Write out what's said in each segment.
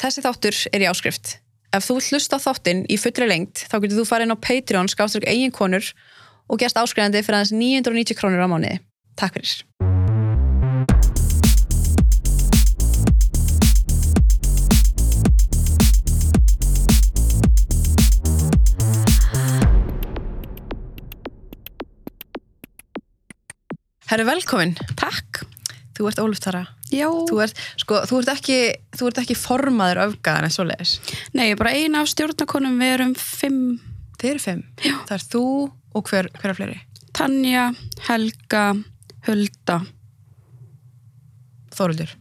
Þessi þáttur er í áskrift. Ef þú vilt hlusta á þáttinn í fullri lengt þá getur þú farið inn á Patreon skáströk eigin konur og gerst áskrifandi fyrir aðeins 990 krónur á mánuði. Takk fyrir. Herru, velkomin. Takk. Þú ert Óluf Tara. Já. Þú ert, sko, þú ert ekki, þú ert ekki formaður öfgaðan en svoleiðis. Nei, ég er bara eina af stjórnakonum, við erum fimm. Þið eru fimm. Já. Það er þú og hver, hver er fleiri? Tanja, Helga, Hulda. Þóruldur.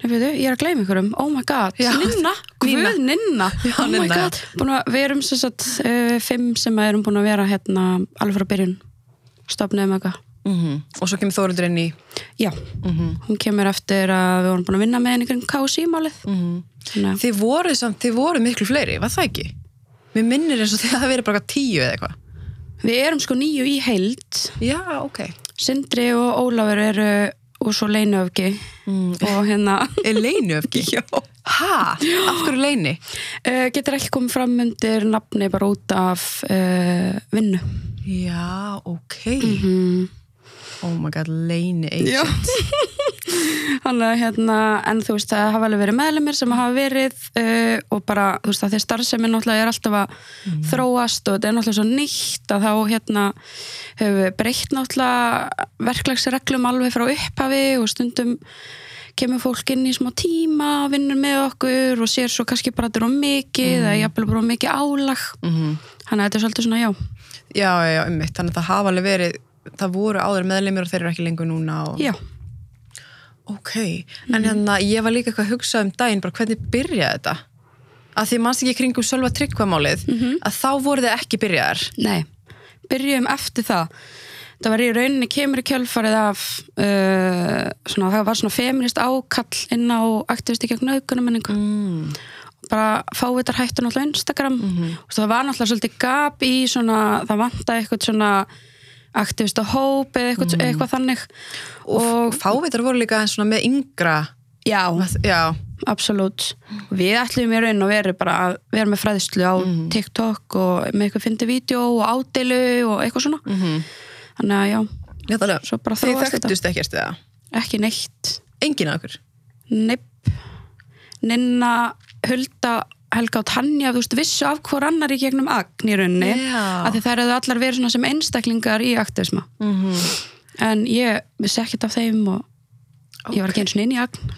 Nei, veitu, ég er að gleyma ykkurum. Oh my god. Já. Ninna. Guð, Ninna. Já, oh my Ninna. god. Að, við erum sem sagt uh, fimm sem erum búin að vera hérna alveg frá byrjun. Stofnum eitthvað. Mm Og svo kemur Þóruldur inn í... Já, Mm hún kemur eftir að við vorum búin að vinna með henni kring KSI-málið. Þannig að, Þið voru samt, þið voru miklu fleiri, var það ekki? Mér minnir eins og þið hafa verið bara tíu eða eitthvað. við erum sko nýju í heild. Já, ok. Sindri og Ólafur eru og svo Leinuöfgi Mm. og hérna Er leinu öfki? Já. Ha? Af hverju leini? Uh, getur ekki komið fram undir nafni bara út af uh, vinnu Já, ok. Mm. Oh my god, leini agent. Þannig að hérna, en þú veist, það hafa alveg verið meðlumir sem hafa verið uh, og bara, þú veist, að því starfsemi náttúrulega er alltaf að þróast og þetta er náttúrulega svo nýtt að þá hérna hefur við breytt náttúrulega verklagsreglum alveg frá upphafi og stundum kemur fólk inn í smá tíma, vinnur með okkur og sér svo kannski bara þetta er of mikið eða jafnvel bara of mikið álag Mm þannig að þetta er svolítið svona, já, Já, já, já, ummitt. Þannig að það hafa alveg verið, það voru áður meðleimir og þeir eru ekki lengur núna. Og... já Ok, en hérna, ég var líka eitthvað að hugsa um daginn, bara hvernig byrjaði þetta? Að því mannst ekki kringum sjálfa tryggvamálið, að þá voru þið ekki byrjaðar. Nei, byrjum eftir það. Það var í rauninni kemur í kjölfarið af, uh, svona, það var svona feminist ákall inn á aktivisti gegn aukunamenningu. Mm. Bara fávitar hættu náttúrulega á Instagram. og það var náttúrulega svolítið gap í svona, það vantaði eitthvað svona aktivista hóp eða eitthvað, eitthvað þannig. Og fávitar voru líka með yngra, Já, já, absolutt. Við ætlum í raun og veru bara að vera með fræðslu á TikTok og með eitthvað fyndi vídeo og ádeilu og eitthvað svona. mm Þannig að já, Náttúrulega, Svo bara þið þekktust ekkert eða? ekki neitt Engin af okkur? Nepp Ninna, Hulda, Helga og Tanja þú veist, vissu af hvor annar í gegnum agn í rauninni, Já. af því þær hefðu allar verið svona sem einstaklingar í aktivisma Mm -hmm. en ég vissi ekkert af þeim og ég var ekki eins og inn í agn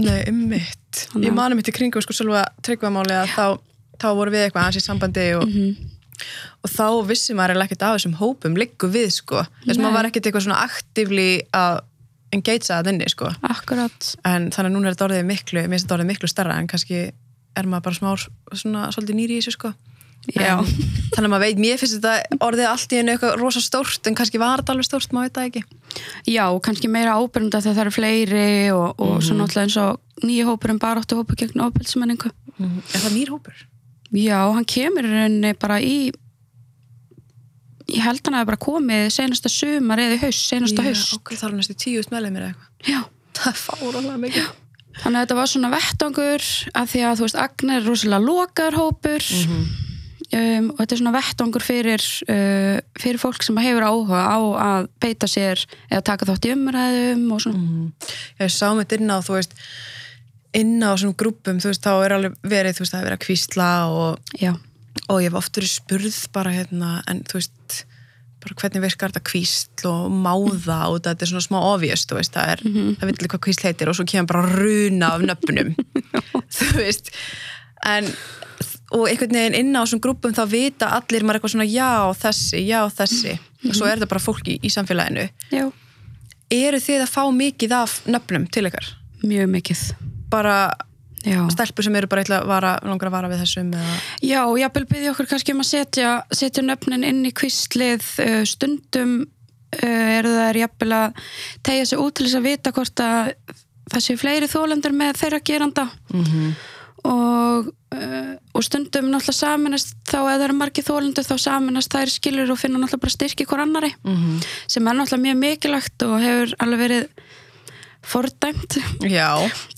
Nei, ummitt. Þannig Ég mani mitt í kringum sko sjálfa tryggvamáli að þá, þá voru við eitthvað aðeins í sambandi og, Mhm. og þá vissi maður ekkert af þessum hópum liggu við sko. Þess að maður var ekkert eitthvað svona aktífli að engagea það inni sko. Akkurat, En þannig að núna er þetta orðið miklu, miklu starra en kannski er maður bara smá svona svolítið nýri í þessu sko. já En, þannig að maður veit, mér finnst þetta orðið allt í einu eitthvað rosa stórt en kannski var þetta alveg stórt, maður veit það ekki. Já, kannski meira ábyrgunda þegar það eru fleiri og, og svo náttúrulega eins og nýju hópurinn baráttu hópu gegn ofbeldsmenningu Er það nýr hópur? Já, hann kemur rauninni bara í ég held hann að bara komið senasta sumar eða haust, senasta haust Ok, það er næstu tíust meðleimir eða eitthvað. Já, Það er fárónlega mikið. Þannig að þetta var svona vettvangur að því að þú veist, Agner er rosalega lokaður hópur. Um, og þetta er svona vettvangur fyrir uh, fyrir fólk sem hefur áhuga á að beita sér eða taka þátt í umræðum og svona. Mm. Ég sá mitt inn á, þú veist, inn á svona grúpum, þú veist, þá er alveg verið, þú veist, það er verið að kvísla og, og ég hef oft verið spurð bara hérna, en þú veist, bara hvernig virkar þetta kvísl og máða og þetta er svona smá veist, það er, það veit alveg hvað kvísl heitir og svo kemur bara runa af nöfnum, þú veist, en og einhvern veginn inn á svona grúpum þá vita allir maður eitthvað svona já þessi, já þessi. Og svo er þetta bara fólk í, í samfélaginu. Já, eru þið að fá mikið af nöfnum til ykkar? mjög mikið. Bara Já, stelpur sem eru bara eitthvað að vara, langar að vara við þessum eða... Já, ég byggja okkur kannski um að setja, setja nöfnin inn í kvistlið uh, stundum uh, eru það er jafnvel að tegja sig út til þess að vita hvort að það séu fleiri þólendur með þeirra geranda mm -hmm. og, uh, og stundum náttúrulega saminast þá eða það eru margir þólendur þá saminast þær skilur og finna náttúrulega bara styrki hver annari Mm -hmm. sem er náttúrulega mjög mikilvægt og hefur alveg verið fordæmt. Já,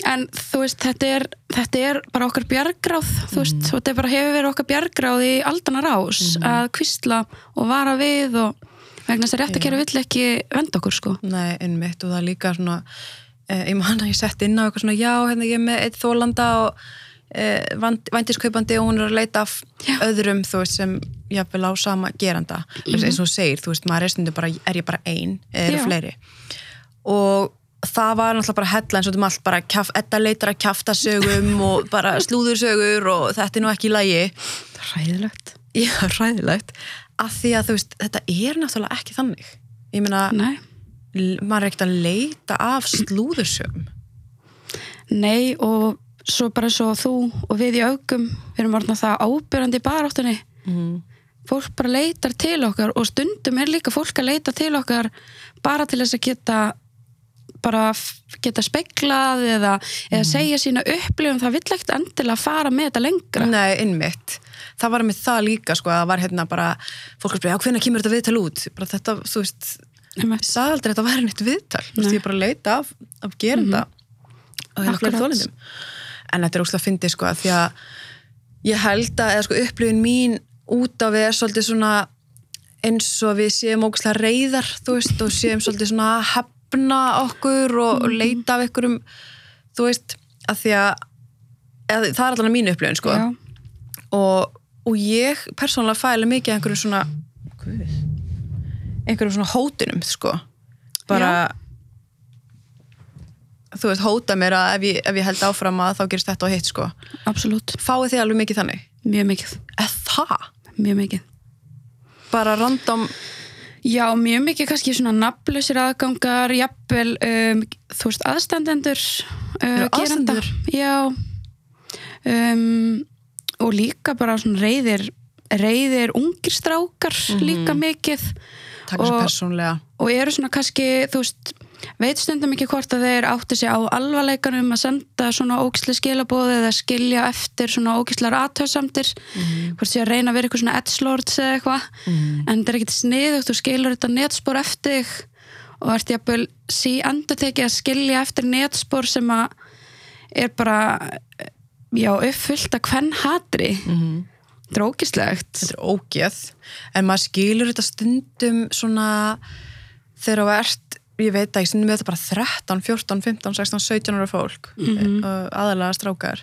en þú veist, þetta er, þetta er bara okkar bjargráð, þú veist, Mhm. þetta bara hefur verið okkar bjargráð í aldana rás að kvistla og vara við og vegna þess að réttakæri vill ekki venda okkur, sko. nei, innmitt og það er líka svona eh, ég man að ég sett inn á eitthvað svona já, hérna ég er með eitt þólanda og eh, væntiskaupandi og hún er að leita af Já. öðrum, þú veist, sem jafnvel á sama geranda, mm eins og segir þú veist, maður er stundu bara, er ég bara ein eða eru fleiri. Og það var náttúrulega bara hella eins og um allt bara, þetta leitar að kjafta sögum og bara slúðursögur og þetta er nú ekki í lagi Ræðilegt. Já, ræðilegt af því að þú veist, þetta er náttúrulega ekki þannig ég meina, maður er ekkert að leita af slúðursögum Nei, og svo bara svo þú og við í augum, við erum orðin það ábyrjandi í baráttunni. mm. Fólk bara leitar til okkar og stundum er líka fólk að leita til okkar bara til þess að geta bara geta speklað eða, eða segja sína upplifum, það vill ekkert endilega fara með þetta lengra. Nei, innmitt það var með það líka, sko, að það var hérna bara fólk að spyrja, já, hvenær kemur þetta viðtal út? Bara þetta, þú veist, sagði aldrei að þetta væri neitt viðtal, þú veist, ég bara að leita af, af gerenda og hérna Akkurat. þólendum en þetta er óslega fyndið, sko, að því að ég held að, eða sko, upplifin mín út á við er svolítið svona eins og við séum ógæslega reyðar þú veist, og séum svolítið svona að hefna okkur og, og leita af einhverjum, þú veist að því að, eða, það er allan mínu upplifin, sko Já, og, og ég persónulega fæli mikið einhverjum svona Guð, einhverjum svona hótunum, sko bara þú veist, hóta mér að ef ég, ef ég held áfram að þá gerist þetta og hitt, sko absolutt. fáið þið alveg mikið þannig? Mjög mikið. Eða það? Mjög mikið. Bara random Já, mjög mikið kannski svona nafnlausir aðgangar, jafnvel, um, þú veist, aðstandendur uh, aðstandendur? Já, um, og líka bara svona reyðir, reyðir ungir strákar líka mikið. Taka svo Og- persónlega og eru svona kannski, þú veist, veit stundum ekki hvort að þeir átti sig á alvarleikanum að senda svona ógislega skilabóð eða skilja eftir svona ógislegar aðtöðsamtir hvort sé að reyna að vera eitthvað svona edgelords eða eitthvað. En þetta er ekkert sniðugt, þú skilur þetta netspor eftir þig. Og ert jafnvel sí endur tekið að skilja eftir netspor sem að er bara já, uppfyllt að hvern hatri. Þetta er ógislegt þetta er ógeð. En maður skilur þetta stundum svona þegar þú ert ég veit ekki, stundum við þetta bara 13, 14, 15, 16, 17 ára fólk Mhm. og aðalega strákar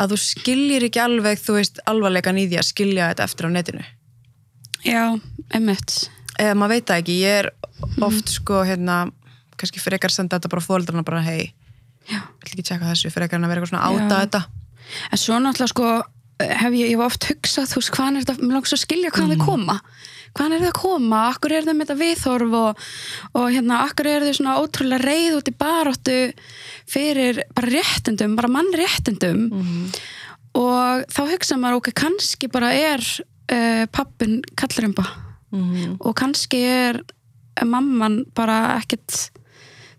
að þú skiljir ekki alveg þú veist alvarleikan í því að skilja þetta eftir á netinu já, emitt eða maður veit það ekki, ég er Mhm. oft sko hérna, kannski frekar senda þetta bara fóreldrarna bara hei, já vil ekki tjekka þessu frekar en að vera eitthvað svona áta Já. þetta En svo náttúrulega sko hef ég, ég hef oft hugsað, þú veist, hvaðan er þetta, mér langs að skilja hvaðan þau koma. Hvaðan er þau að koma? Akkur er þau með þetta viðhorf og, og hérna, akkur er þau svona ótrúlega reið út í baróttu fyrir bara réttindum, bara mannréttindum? Og þá hugsa maður, ok, kannski bara er uh, pappin kallrimba mm og kannski er mamman bara ekkit,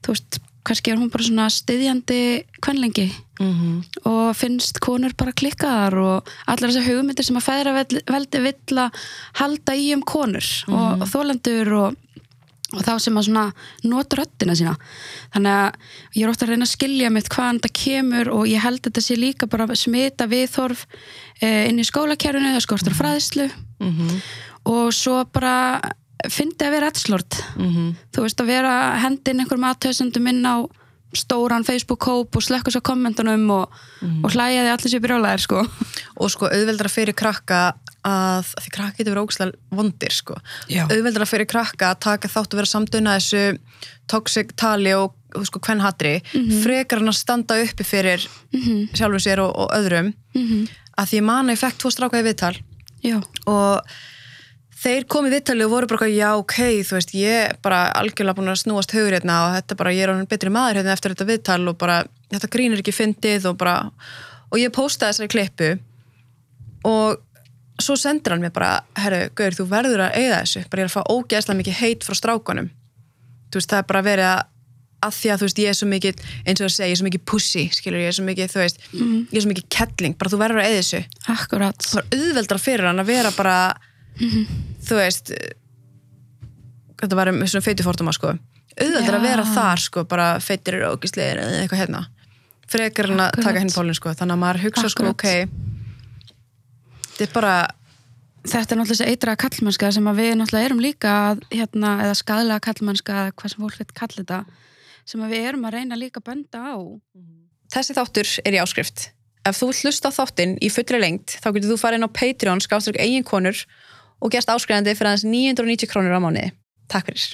þú veist, kannski er hún bara svona styðjandi kvenlengi -hmm. og finnst konur bara klikkaðar og allar þessar hugmyndir sem að fæðra veldi vill að halda í um konur og, og þólendur og, og þá sem að svona nota röddina sína. Þannig að ég er ofta að reyna að skilja mitt hvaðan þetta kemur og ég held að þetta sé líka bara smita viðþorf eh, inn í skólakerfinu, það skortur fræðslu. Mm og svo bara fyndi að vera rettslort -hmm. þú veist að vera hendin einhverjum aðtöðsendum inn á stóran Facebook-kóp og slekka svo kommentunum og, og hlæja því allir sér brjólaðir sko. og sko auðveldra fyrir krakka að, því krakka getur verið ógslag vondir sko, Já. auðveldra fyrir krakka að taka þátt að vera samduna þessu toxic tali og sko hvern hatri frekar hann að standa uppi fyrir sjálfum sér og, og öðrum Mhm. að því ég man að ég fekk tvo stráka í viðtal Já, og þeir komið viðtali og voru bara já ok, þú veist, ég er bara algjörlega búin að snúast hugur hérna og þetta bara, ég er hann betri maður hérna eftir þetta viðtal og bara, þetta grín er ekki fyndið og bara, og ég postaði þessari klippu og svo sendir hann mér bara, herru, Gaur, þú verður að eigða þessu, bara ég er að fá ógeðslega mikið heit frá strákunum. Þú veist, það er bara verið að að því að þú veist, ég er svo mikið, eins og að segja, ég er svo mikið pussy, skilur, ég er svo mikið, þú veist ég er svo mikið kettling, bara þú verður að eigða þessu. Akkurat. Það var auðveldra fyrir hann að vera bara þú veist þetta var um svona feitu fórtuma sko. Auðvitað að vera þar sko, bara feitir eru ógislegir eða eitthvað hérna. Frekar en að taka hinn pólinn sko þannig að maður hugsa sko, Akkurat. ok þetta er bara þetta er náttúrulega þessi eitraða kallmennska sem við náttúrulega erum líka hérna, eða skadlega kallmennska eða hvað sem fólk veit kalla þetta sem við erum að reyna líka að benda á. Þessi þáttur er í áskrift. Ef þú vilt hlusta á þáttinn í fullri lengt þá getur þú farið inn á Patreon skáströk eigin konur og gerst áskrifandi fyrir aðeins 990 krónur á mánuði. Takk fyrir